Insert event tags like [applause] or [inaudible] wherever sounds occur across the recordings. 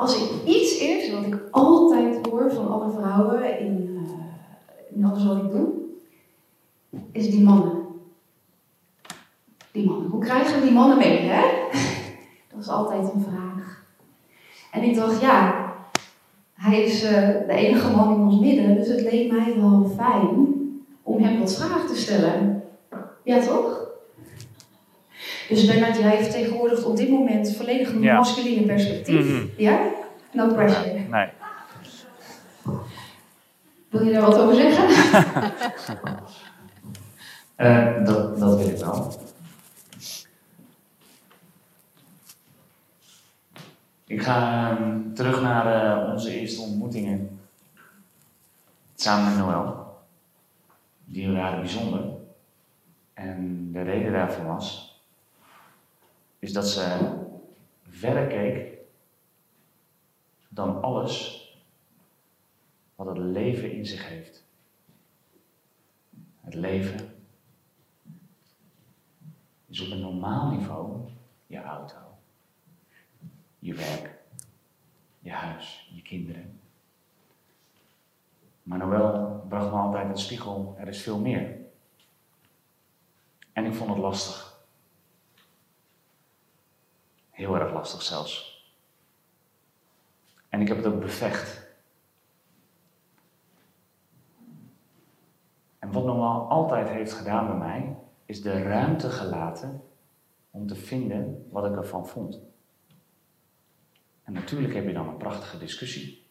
als ik iets is wat ik altijd hoor van alle vrouwen in, uh, in alles wat ik doe, is die mannen. Die mannen. Hoe krijgen we die mannen mee, hè? [laughs] Dat is altijd een vraag. En ik dacht, ja, hij is uh, de enige man in ons midden, dus het leek mij wel fijn om hem wat vragen te stellen. Ja, toch? Dus Bernard, jij vertegenwoordigt op dit moment volledig een ja. masculine perspectief. Mm -hmm. Ja? No pressure. Nee. Wil je daar wat over zeggen? uh, [laughs] dat, dat wil ik wel. Ik ga um, terug naar uh, onze eerste ontmoetingen samen met Noël. Die waren bijzonder. En de reden daarvan was is dat ze verder keek dan alles wat het leven in zich heeft. Het leven is op een normaal niveau je auto, je werk, je huis, je kinderen. Maar Noël bracht me altijd het spiegel, er is veel meer. En ik vond het lastig. Heel erg lastig zelfs. En ik heb het ook bevecht. En wat normaal altijd heeft gedaan bij mij, is de ruimte gelaten om te vinden wat ik ervan vond. En natuurlijk heb je dan een prachtige discussie.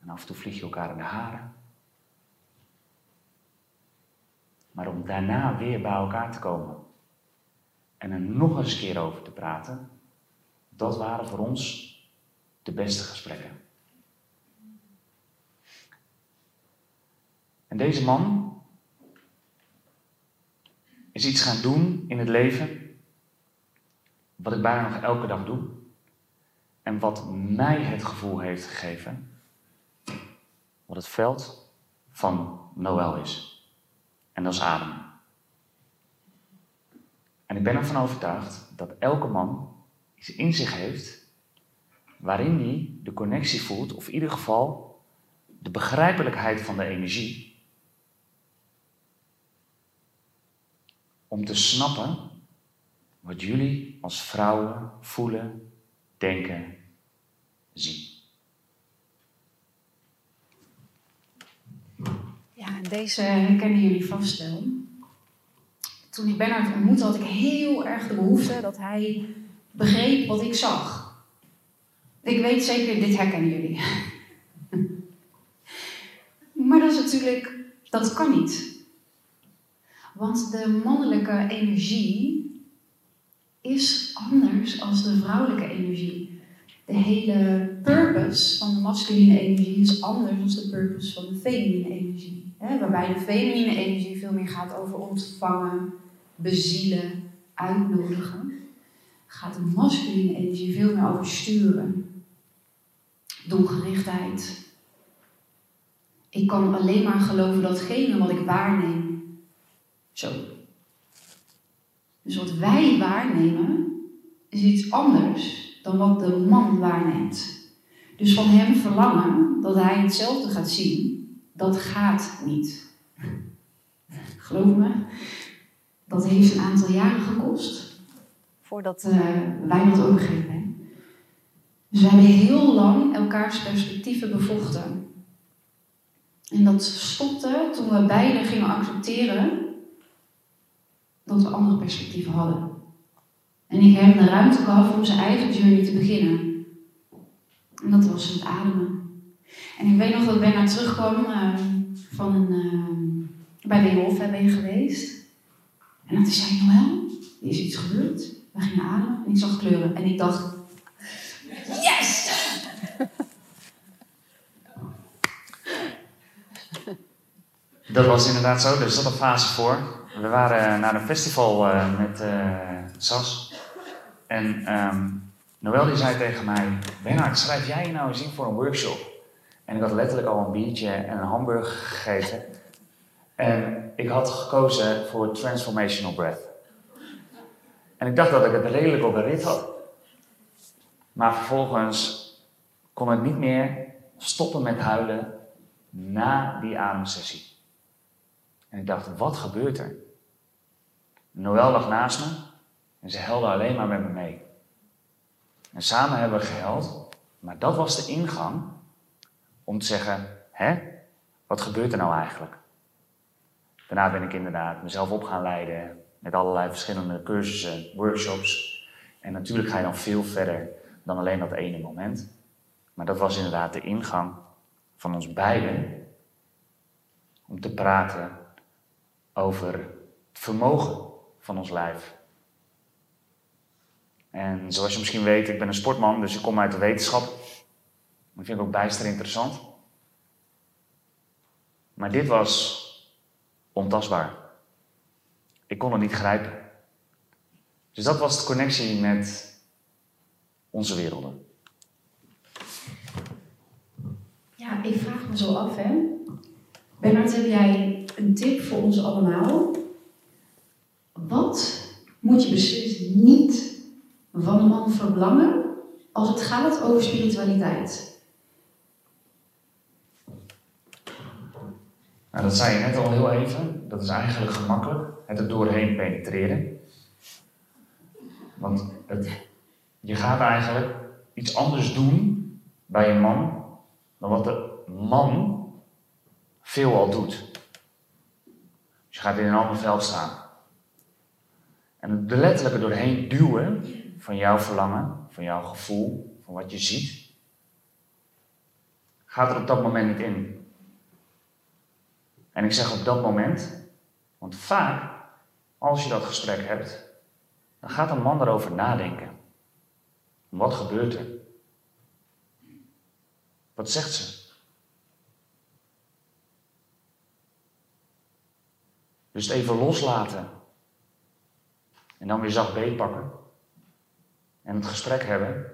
En af en toe vlieg je elkaar in de haren. Maar om daarna weer bij elkaar te komen en er nog eens keer over te praten, dat waren voor ons de beste gesprekken. En deze man is iets gaan doen in het leven, wat ik bijna nog elke dag doe, en wat mij het gevoel heeft gegeven, wat het veld van Noël is. En dat is adem. En ik ben ervan overtuigd dat elke man iets in zich heeft waarin hij de connectie voelt, of in ieder geval de begrijpelijkheid van de energie, om te snappen wat jullie als vrouwen voelen, denken, zien. Ja, deze kennen jullie vast wel toen ik Bernard ontmoette, had ik heel erg de behoefte dat hij begreep wat ik zag. Ik weet zeker, dit herkennen jullie. [laughs] maar dat is natuurlijk, dat kan niet. Want de mannelijke energie is anders dan de vrouwelijke energie. De hele purpose van de masculine energie is anders dan de purpose van de feminine energie. waarbij de feminine energie veel meer gaat over ontvangen, bezielen, uitnodigen, gaat de masculine energie veel meer over sturen. Doelgerichtheid. Ik kan alleen maar geloven datgene wat ik waarneem. Zo. Dus wat wij waarnemen is iets anders dan wat de man waarneemt. Dus van hem verlangen dat hij hetzelfde gaat zien, dat gaat niet. Geloof me, dat heeft een aantal jaren gekost voordat uh, wij dat overgegeven hebben. Dus we hebben heel lang elkaars perspectieven bevochten. En dat stopte toen we beiden gingen accepteren dat we andere perspectieven hadden. En ik heb hem de ruimte gehad om zijn eigen journey te beginnen. En dat was het ademen. En ik weet nog dat Bernard terugkwam uh, van een, uh, bij de Hof ben je geweest. En toen zei Noël, er is iets gebeurd. We gingen ademen en ik zag kleuren. En ik dacht, yes! Dat was inderdaad zo, er zat een fase voor. We waren naar een festival uh, met uh, Sas. En um, Noël die zei tegen mij, Bernard, schrijf jij je nou eens in voor een workshop? En ik had letterlijk al een biertje en een hamburger gegeten. En ik had gekozen voor Transformational Breath. En ik dacht dat ik het redelijk op de rit had. Maar vervolgens kon het niet meer stoppen met huilen na die ademsessie. En ik dacht, wat gebeurt er? Noël lag naast me en ze helde alleen maar met me mee. En samen hebben we gehuild, maar dat was de ingang om te zeggen, hè, wat gebeurt er nou eigenlijk? Daarna ben ik inderdaad mezelf op gaan leiden met allerlei verschillende cursussen, workshops. En natuurlijk ga je dan veel verder dan alleen dat ene moment. Maar dat was inderdaad de ingang van ons beiden om te praten over het vermogen van ons lijf. En zoals je misschien weet, ik ben een sportman, dus ik kom uit de wetenschap. Dat vind ik ook bijster interessant. Maar dit was ontastbaar. Ik kon het niet grijpen. Dus dat was de connectie met onze werelden. Ja, ik vraag me zo af, hè. Bernard, heb jij een tip voor ons allemaal? Wat moet je beslist niet van een man verlangen als het gaat over spiritualiteit? Nou, dat zei je net al heel even. Dat is eigenlijk gemakkelijk. Het er doorheen penetreren. Want het, je gaat eigenlijk iets anders doen bij een man dan wat de man veelal doet. Dus je gaat in een ander veld staan. En de letterlijke doorheen duwen van jouw verlangen, van jouw gevoel, van wat je ziet, gaat er op dat moment niet in. En ik zeg op dat moment, want vaak, als je dat gesprek hebt, dan gaat een man erover nadenken. Wat gebeurt er? Wat zegt ze? Dus het even loslaten. En dan weer zacht beetpakken. En het gesprek hebben.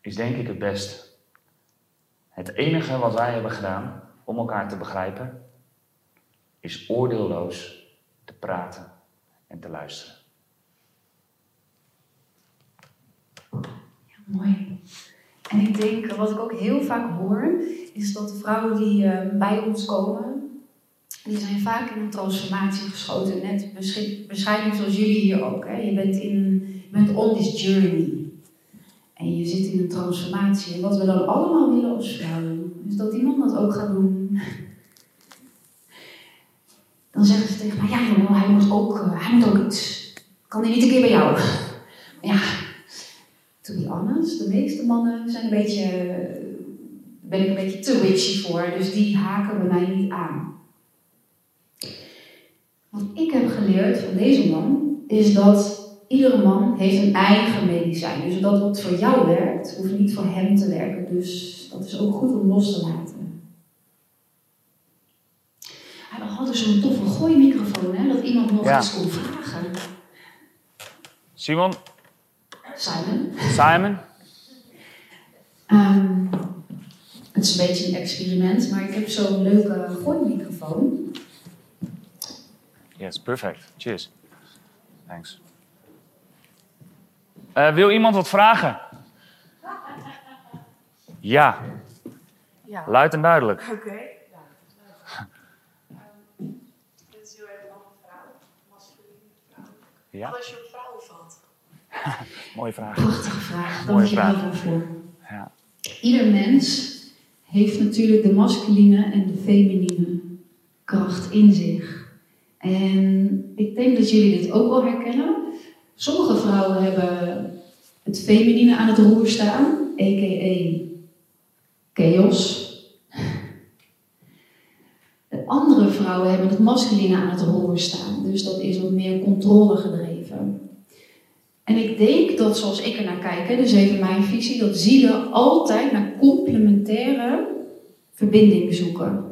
Is denk ik het best. Het enige wat wij hebben gedaan om elkaar te begrijpen. Is oordeelloos te praten en te luisteren. Ja, mooi. En ik denk, wat ik ook heel vaak hoor, is dat de vrouwen die uh, bij ons komen, die zijn vaak in een transformatie geschoten. Net beschrijving zoals jullie hier ook. Hè? Je, bent in, je bent on this journey. En je zit in een transformatie. En wat we dan allemaal willen als vrouwen, is dat iemand dat ook gaat doen. [laughs] Dan zeggen ze tegen mij, ja jongen, hij moet ook, uh, hij moet ook iets. Kan hij niet een keer bij jou? Ja, to be honest, de meeste mannen zijn een beetje, ben ik een beetje te witchy voor, dus die haken bij mij niet aan. Wat ik heb geleerd van deze man, is dat iedere man heeft een eigen medicijn. Dus dat wat voor jou werkt, hoeft niet voor hem te werken. Dus dat is ook goed om los te laten. Hadden zo'n toffe gooimicrofoon, hè, dat iemand nog eens kon vragen. Simon, Simon. Simon? Um, het is een beetje een experiment, maar ik heb zo'n leuke gooimicrofoon. Yes, perfect. Cheers. Thanks. Uh, wil iemand wat vragen? [laughs] Ja. ja. Luid en duidelijk. Oké. Okay. Ja. Um, dit is heel erg een andere vrouw. Masculine vrouw. Ja. Wat als je op vrouwen valt? [laughs] Mooie vraag. Prachtige vraag. Dank je wel daarvoor. Ja. Ieder mens heeft natuurlijk de masculine en de feminine kracht in zich. En ik denk dat jullie dit ook wel herkennen. Sommige vrouwen hebben het feminine aan het roer staan, a.k.a. chaos. De andere vrouwen hebben het masculine aan het roer staan, dus dat is wat meer controle gedreven. En ik denk dat, zoals ik er naar kijk, dus even mijn visie, dat zielen altijd naar complementaire verbinding zoeken.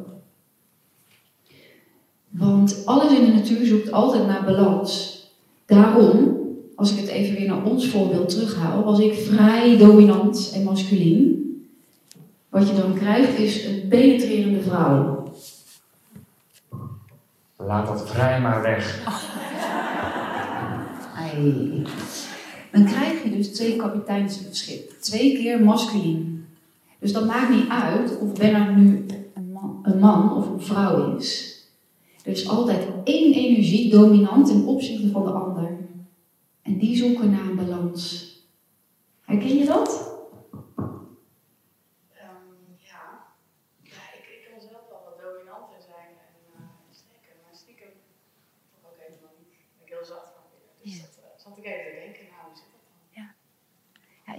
Want alles in de natuur zoekt altijd naar balans. Daarom, als ik het even weer naar ons voorbeeld terughaal, was ik vrij dominant en masculien. Wat je dan krijgt is een penetrerende vrouw. Laat dat vrij maar weg. [laughs] Ai. dan krijg je dus twee kapiteins op het schip. Twee keer masculin. Dus dat maakt niet uit of Bernard nu een man, een man of een vrouw is. Er is altijd één energie dominant ten opzichte van de ander. En die zoeken naar een balans. Herken je dat?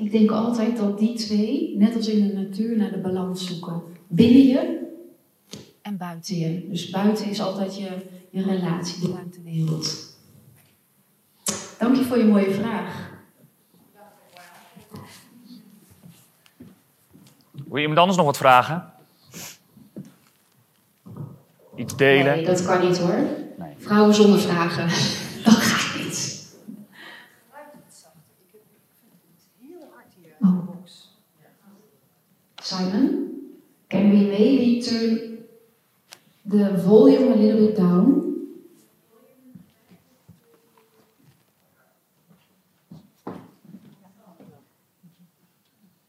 Ik denk altijd dat die twee, net als in de natuur, naar de balans zoeken. Binnen je en buiten je. Dus buiten is altijd je, je relatie, de buitenwereld. Dank je voor je mooie vraag. Wil je iemand anders nog wat vragen? Iets delen? Nee, dat kan niet hoor. Nee. Vrouwen zonder vragen. [laughs] Simon, can we maybe turn the volume a little bit down?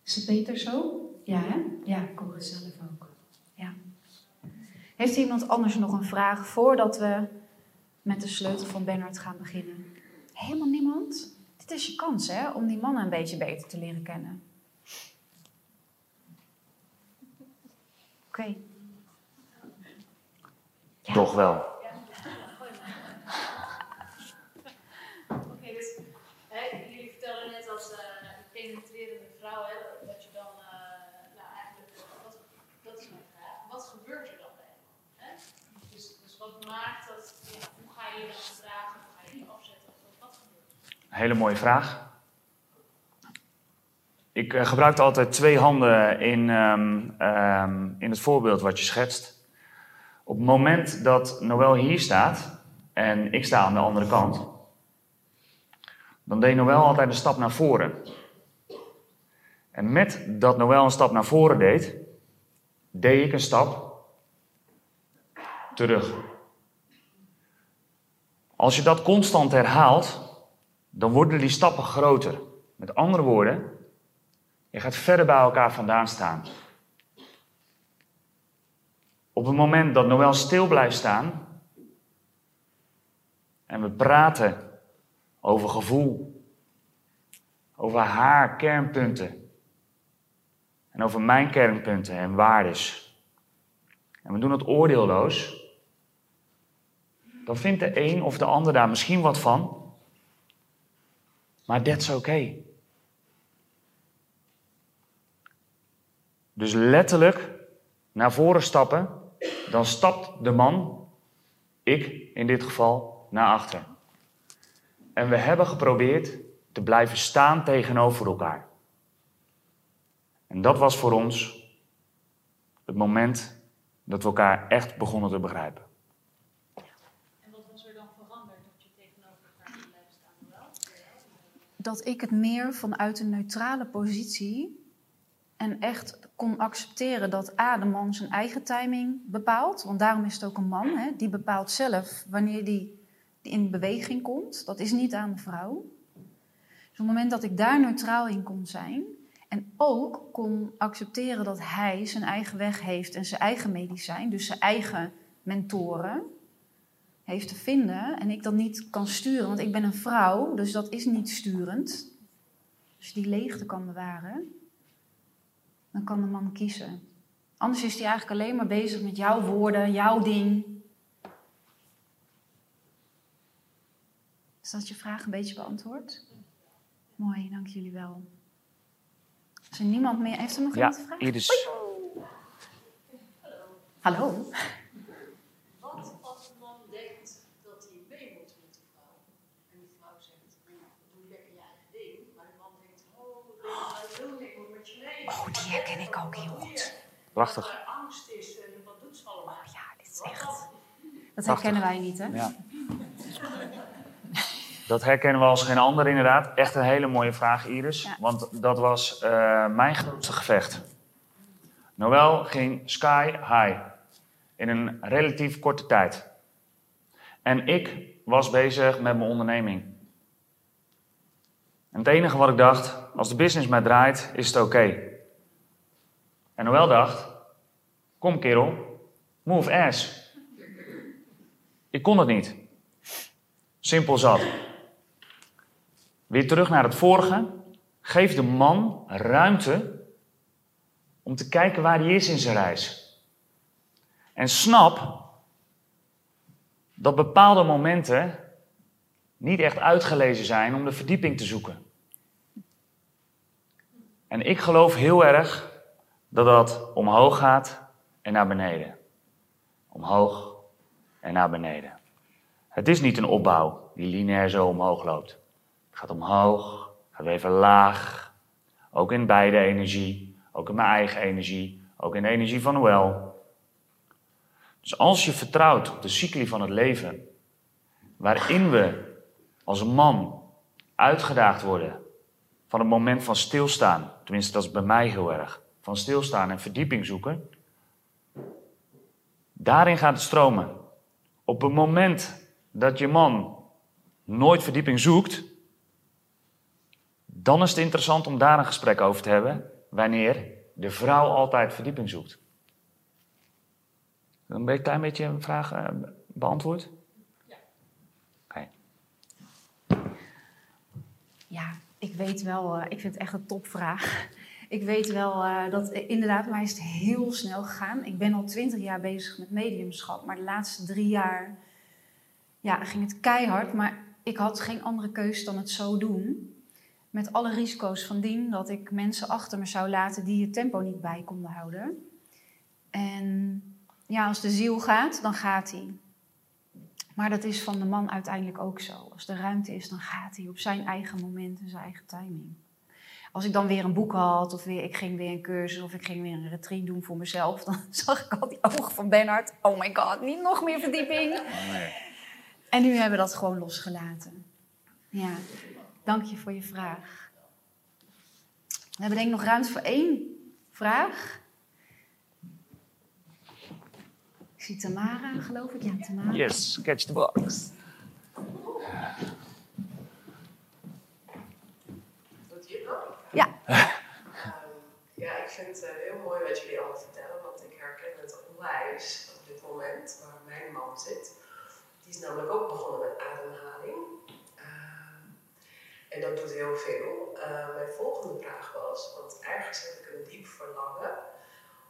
Is het beter zo? Ja, hè? Ja, ik hoor het zelf ook. Ja. Heeft iemand anders nog een vraag voordat we met de sleutel van Bernard gaan beginnen? Helemaal niemand? Dit is je kans, hè, om die mannen een beetje beter te leren kennen. Dus, dus wat maakt dat, ja, hoe ga je je dan gedragen, hoe ga je je afzetten, of wat gebeurt er? Hele mooie vraag. Ik uh, gebruikte altijd twee handen in, um, um, in het voorbeeld wat je schetst. Op het moment dat Noël hier staat en ik sta aan de andere kant, dan deed Noël altijd een stap naar voren. En met dat Noël een stap naar voren deed, deed ik een stap terug. Als je dat constant herhaalt, dan worden die stappen groter. Met andere woorden, je gaat verder bij elkaar vandaan staan. Op het moment dat Noël stil blijft staan en we praten over gevoel, over haar kernpunten en over mijn kernpunten en waardes, en we doen het oordeelloos, dan vindt de een of de ander daar misschien wat van, maar that's oké. Okay. Dus letterlijk naar voren stappen, dan stapt de man, ik in dit geval, naar achter. En we hebben geprobeerd te blijven staan tegenover elkaar. En dat was voor ons het moment dat we elkaar echt begonnen te begrijpen. En wat was er dan veranderd dat je tegenover elkaar blijft staan? Dat ik het meer vanuit een neutrale positie en echt kon accepteren dat A, de man zijn eigen timing bepaalt. Want daarom is het ook een man. Hè, die bepaalt zelf wanneer die, in beweging komt. Dat is niet aan de vrouw. Dus op het moment dat ik daar neutraal in kon zijn. En ook kon accepteren dat hij zijn eigen weg heeft en zijn eigen medicijn. Dus zijn eigen mentoren heeft te vinden. En ik dat niet kan sturen. Want ik ben een vrouw, dus dat is niet sturend. Dus die leegte kan bewaren dan kan de man kiezen. Anders is hij eigenlijk alleen maar bezig met jouw woorden, jouw ding. Is dat je vraag een beetje beantwoord? Mooi, dank jullie wel. Is er niemand meer? Heeft er nog iemand ja, een vraag? Iris. Hallo. Hallo. Wat als een man denkt dat hij mee moet met de vrouw? En de vrouw zegt, nou, doe lekker je eigen ding. Maar de man denkt, oh, ik wil niet, ik moet met je mee. Oh, die herken ik ook heel goed. Prachtig. angst is en wat doet ze allemaal? Oh ja, dit is echt... Dat herkennen wij niet, hè? Ja. Dat herkennen we als geen ander inderdaad. Echt een hele mooie vraag, Iris. Ja. Want dat was uh, mijn grootste gevecht. Noël ging sky high. In een relatief korte tijd. En ik was bezig met mijn onderneming. En het enige wat ik dacht, als de business maar draait, is het oké. En Noël dacht, kom kerel, move ass. Ik kon het niet. Simpel zat. Weer terug naar het vorige. Geef de man ruimte om te kijken waar hij is in zijn reis. En snap dat bepaalde momenten niet echt uitgelezen zijn om de verdieping te zoeken. En ik geloof heel erg dat dat omhoog gaat en naar beneden. Omhoog en naar beneden. Het is niet een opbouw die lineair zo omhoog loopt. Het gaat omhoog, gaat weer even laag. Ook in beide energie, ook in mijn eigen energie, ook in de energie van Noël. Dus als je vertrouwt op de cycli van het leven, waarin we als man uitgedaagd worden van het moment van stilstaan, tenminste dat is bij mij heel erg, van stilstaan en verdieping zoeken, daarin gaat het stromen. Op het moment dat je man nooit verdieping zoekt, dan is het interessant om daar een gesprek over te hebben, wanneer de vrouw altijd verdieping zoekt. Dan ben ik een klein beetje een vraag uh, beantwoord? Ja. Ja, ik weet wel, uh, ik vind het echt een topvraag. Ik weet wel uh, dat inderdaad, mij is het heel snel gegaan. Ik ben al twintig jaar bezig met mediumschap, maar de laatste drie jaar ja, ging het keihard. Maar ik had geen andere keus dan het zo doen. Met alle risico's van dien dat ik mensen achter me zou laten die het tempo niet bij konden houden. En ja, als de ziel gaat, dan gaat hij. Maar dat is van de man uiteindelijk ook zo. Als er ruimte is, dan gaat hij op zijn eigen moment en zijn eigen timing. Als ik dan weer een boek had, of weer, ik ging weer een cursus, of ik ging weer een retreat doen voor mezelf, [laughs] dan zag ik al die ogen van Bernard. Oh my god, niet nog meer verdieping. [laughs] Oh, nee. En nu hebben we dat gewoon losgelaten. Ja, dank je voor je vraag. We hebben denk ik nog ruimte voor één vraag. Ik zie Tamara, geloof ik. Ja, Tamara. Yes, catch the box. Doet je nog? Ja. ja, ik vind het uh, heel mooi wat jullie allemaal vertellen, want ik herken het onwijs op dit moment waar mijn man zit. Die is namelijk ook begonnen met ademhaling. Uh, en dat doet heel veel. Uh, mijn volgende vraag was, want ergens heb ik een diep verlangen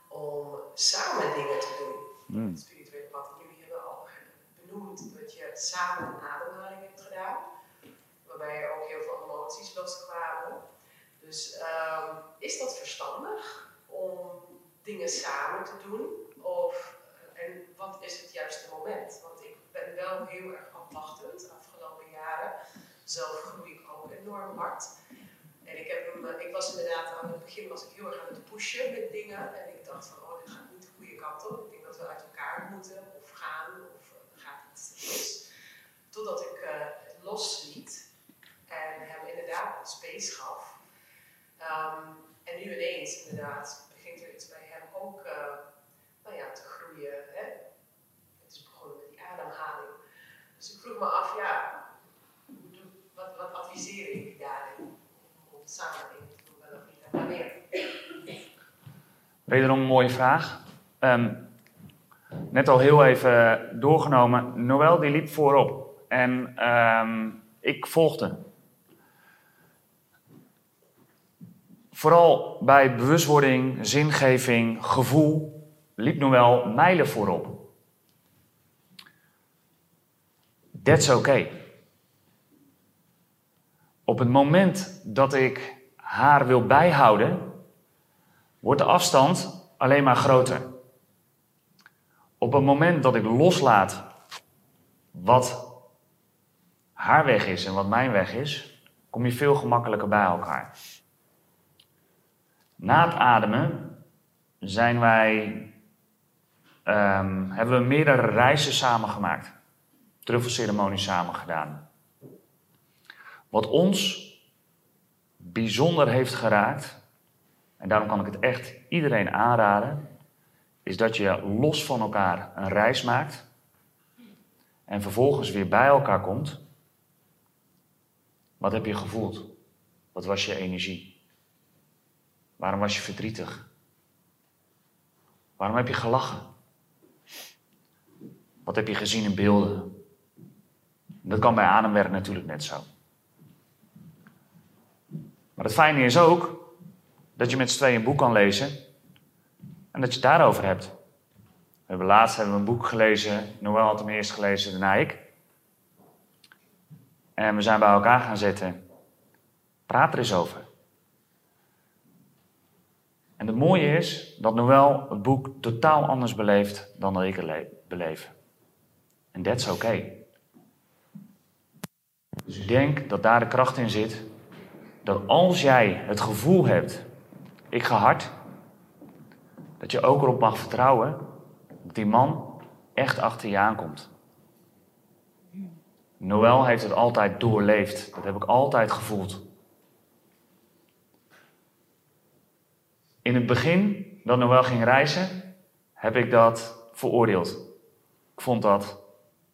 om samen dingen te doen. Mm. Het spirituele pad. Jullie hebben al benoemd dat je samen een ademhaling hebt gedaan, waarbij er ook heel veel emoties loskwamen. Dus um, is dat verstandig om dingen samen te doen? Of, eh, en wat is het juiste moment? Want ik ben wel heel erg afwachtend de afgelopen jaren. Zelf groei ik ook enorm hard. En ik, heb hem, eh, ik was inderdaad aan het begin was ik heel erg aan het pushen met dingen. En ik dacht van, oh, dit gaat niet de goede kant op we uit elkaar moeten of gaan of uh, gaat iets mis. Totdat ik uh, losliet en hem inderdaad space gaf. Um, en nu ineens inderdaad begint er iets bij hem ook uh, nou ja, te groeien. Hè? Het is begonnen met die ademhaling. Dus ik vroeg me af, ja, wat, wat adviseer ik daarin om samen te doen, wel of niet en wanneer? Wederom een mooie vraag. Um, net al heel even doorgenomen. Noël die liep voorop en ehm, ik volgde. Vooral bij bewustwording, zingeving, gevoel liep Noël mijlen voorop. That's okay. Op het moment dat ik haar wil bijhouden, wordt de afstand alleen maar groter. Op het moment dat ik loslaat wat haar weg is en wat mijn weg is, kom je veel gemakkelijker bij elkaar. Na het ademen zijn wij, um, hebben we meerdere reizen samen gemaakt. Truffelceremonies samen gedaan. Wat ons bijzonder heeft geraakt, en daarom kan ik het echt iedereen aanraden, is dat je los van elkaar een reis maakt en vervolgens weer bij elkaar komt. Wat heb je gevoeld? Wat was je energie? Waarom was je verdrietig? Waarom heb je gelachen? Wat heb je gezien in beelden? Dat kan bij ademwerk natuurlijk net zo. Maar het fijne is ook dat je met z'n tweeën een boek kan lezen en dat je het daarover hebt. We hebben laatst hebben we een boek gelezen, Noël had hem eerst gelezen, daarna ik. En we zijn bij elkaar gaan zitten. Praat er eens over. En het mooie is dat Noël het boek totaal anders beleeft dan dat ik het beleef. En dat is oké. Dus ik denk dat daar de kracht in zit. Dat als jij het gevoel hebt, ik ga hard, dat je ook erop mag vertrouwen dat die man echt achter je aankomt. Noël heeft het altijd doorleefd. Dat heb ik altijd gevoeld. In het begin, dat Noël ging reizen, heb ik dat veroordeeld. Ik vond dat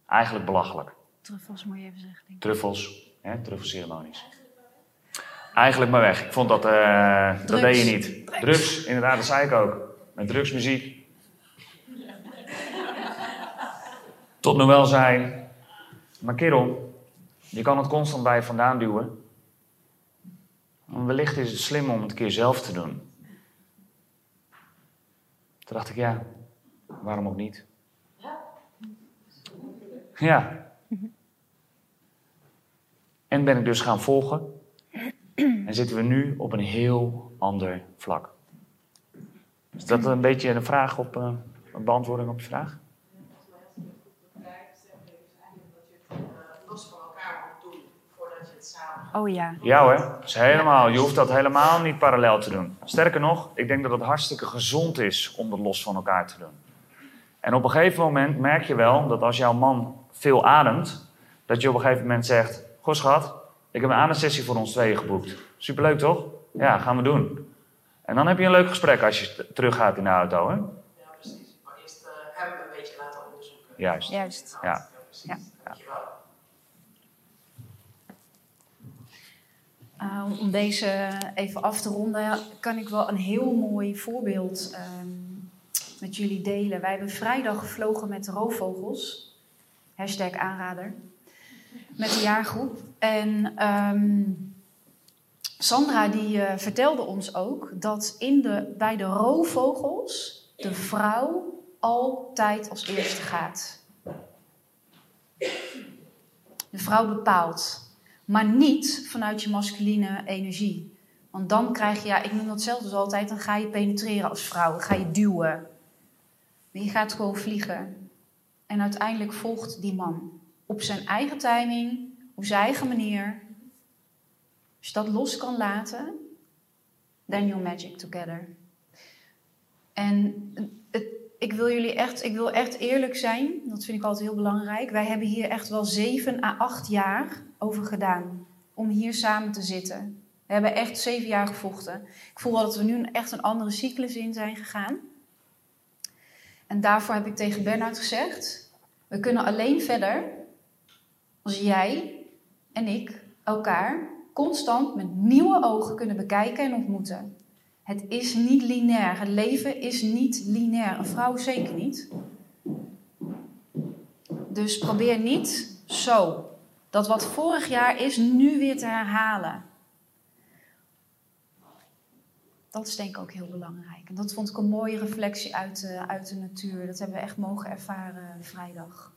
eigenlijk belachelijk. Truffels moet je even zeggen. Truffels, hè, truffelceremonies. Eigenlijk maar weg. Ik vond dat, uh, dat deed je niet. Drugs. drugs, inderdaad, dat zei ik ook. Met drugsmuziek. Tot Noël zei, maar kerel, je kan het constant bij je vandaan duwen. wellicht is het slim om het een keer zelf te doen. Toen dacht ik, ja, waarom ook niet? Ja. En ben ik dus gaan volgen. En zitten we nu op een heel ander vlak. Is dat een beetje een vraag op, uh, een beantwoording op je vraag? Oh ja. Ja hoor, is helemaal, je hoeft dat helemaal niet parallel te doen. Sterker nog, ik denk dat het hartstikke gezond is om dat los van elkaar te doen. En op een gegeven moment merk je wel dat als jouw man veel ademt, dat je op een gegeven moment zegt: Goh, schat, ik heb een ademsessie voor ons tweeën geboekt. Superleuk toch? Ja, gaan we doen. En dan heb je een leuk gesprek als je teruggaat in de auto. Hè? Ja, precies. Maar eerst uh, hem een beetje laten onderzoeken. Juist. Juist. Ja. ja. Uh, om deze even af te ronden, kan ik wel een heel mooi voorbeeld um, met jullie delen. Wij hebben vrijdag gevlogen met roofvogels. Hashtag aanrader. Met de jaargroep. En um, Sandra die uh, vertelde ons ook dat in de, bij de roofvogels de vrouw altijd als eerste gaat. De vrouw bepaalt. Maar niet vanuit je masculine energie. Want dan krijg je, ja, ik noem dat zelf dus altijd, dan ga je penetreren als vrouw. Dan ga je duwen. Maar je gaat gewoon vliegen. En uiteindelijk volgt die man. Op zijn eigen timing, op zijn eigen manier. Als je dat los kan laten, then you're magic together. En het, ik wil jullie echt, ik wil echt eerlijk zijn. Dat vind ik altijd heel belangrijk. Wij hebben hier echt wel zeven à acht jaar over gedaan. Om hier samen te zitten. We hebben echt zeven jaar gevochten. Ik voel wel dat we nu echt een andere cyclus in zijn gegaan. En daarvoor heb ik tegen Bernard gezegd: we kunnen alleen verder als jij en ik elkaar constant met nieuwe ogen kunnen bekijken en ontmoeten. Het is niet lineair. Het leven is niet lineair. Een vrouw zeker niet. Dus probeer niet zo dat wat vorig jaar is nu weer te herhalen. Dat is denk ik ook heel belangrijk. En dat vond ik een mooie reflectie uit de, uit de natuur. Dat hebben we echt mogen ervaren vrijdag.